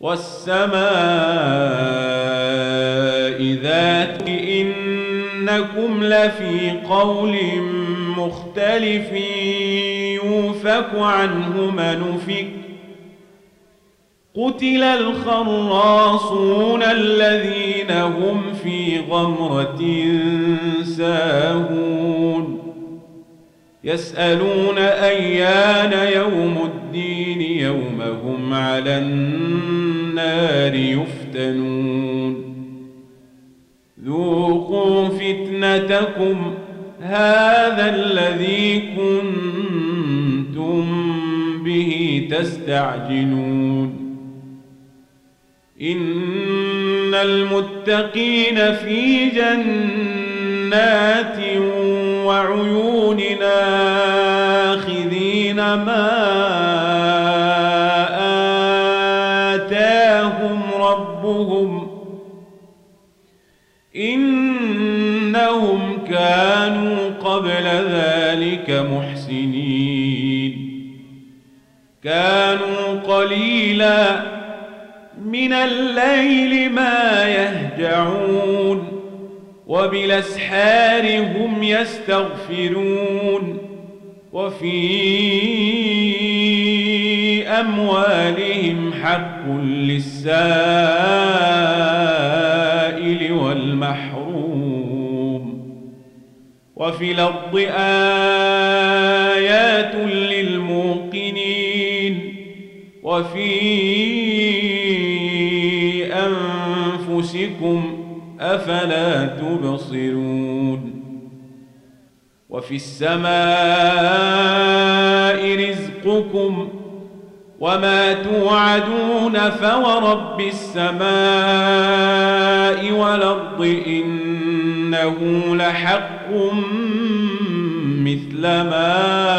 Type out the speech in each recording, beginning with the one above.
والسماء ذات إنكم لفي قول مختلف يوفك عنه من فك قتل الخراصون الذين هم في غمرة ساهون يسألون أيان يوم الدين يوم هم على النار يفتنون. ذوقوا فتنتكم هذا الذي كنتم به تستعجلون. إن المتقين في جنات وعيون آخذين ما آتاهم ربهم إنهم كانوا قبل ذلك محسنين. كانوا قليلا من الليل ما يهجعون. وبالأسحار هم يستغفرون وفي أموالهم حق للسائل والمحروم وفي الأرض آيات للموقنين وفي أنفسكم أفلا تبصرون وفي السماء رزقكم وما توعدون فورب السماء والأرض إنه لحق مثل ما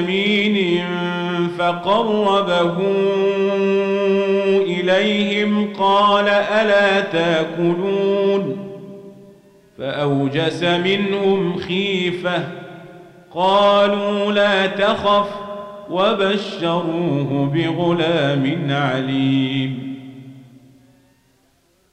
سمين فقربه إليهم قال ألا تاكلون فأوجس منهم خيفة قالوا لا تخف وبشروه بغلام عليم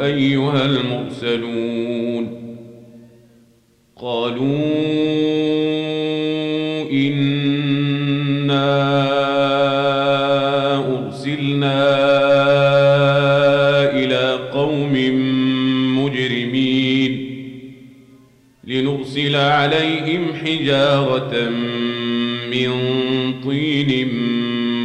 أيها المرسلون قالوا إنا أرسلنا إلى قوم مجرمين لنرسل عليهم حجارة من طين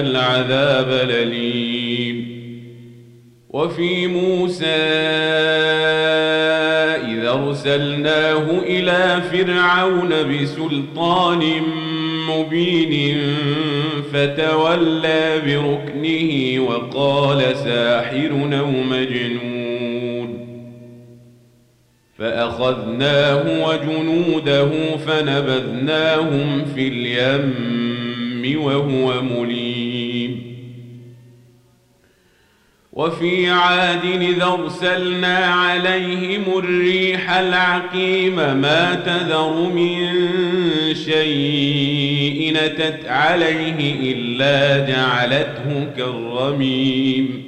العذاب الأليم. وفي موسى إذا أرسلناه إلى فرعون بسلطان مبين فتولى بركنه وقال ساحر أو مجنون. فأخذناه وجنوده فنبذناهم في اليم وهو مليم. وفي عاد إذا أرسلنا عليهم الريح العقيم ما تذر من شيء نتت عليه إلا جعلته كالرميم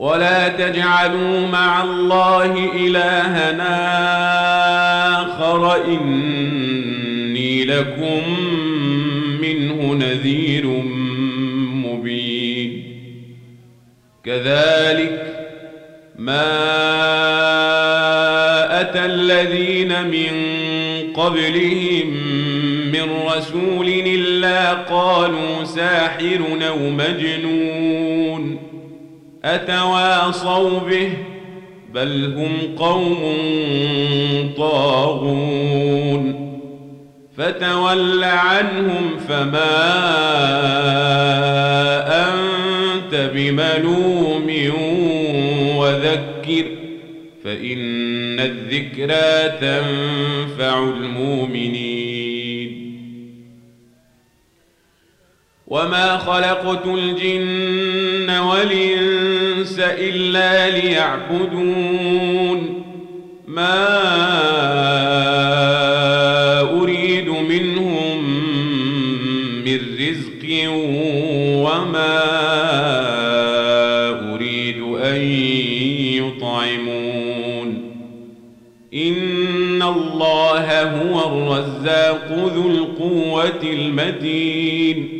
ولا تجعلوا مع الله إلهنا آخر إني لكم منه نذير مبين. كذلك ما أتى الذين من قبلهم من رسول إلا قالوا ساحر أو مجنون. أتواصوا به بل هم قوم طاغون فتول عنهم فما أنت بملوم وذكر فإن الذكرى تنفع المؤمنين وما خلقت الجن والإنس إلا ليعبدون. ما أريد منهم من رزق وما أريد أن يطعمون. إن الله هو الرزاق ذو القوة المتين.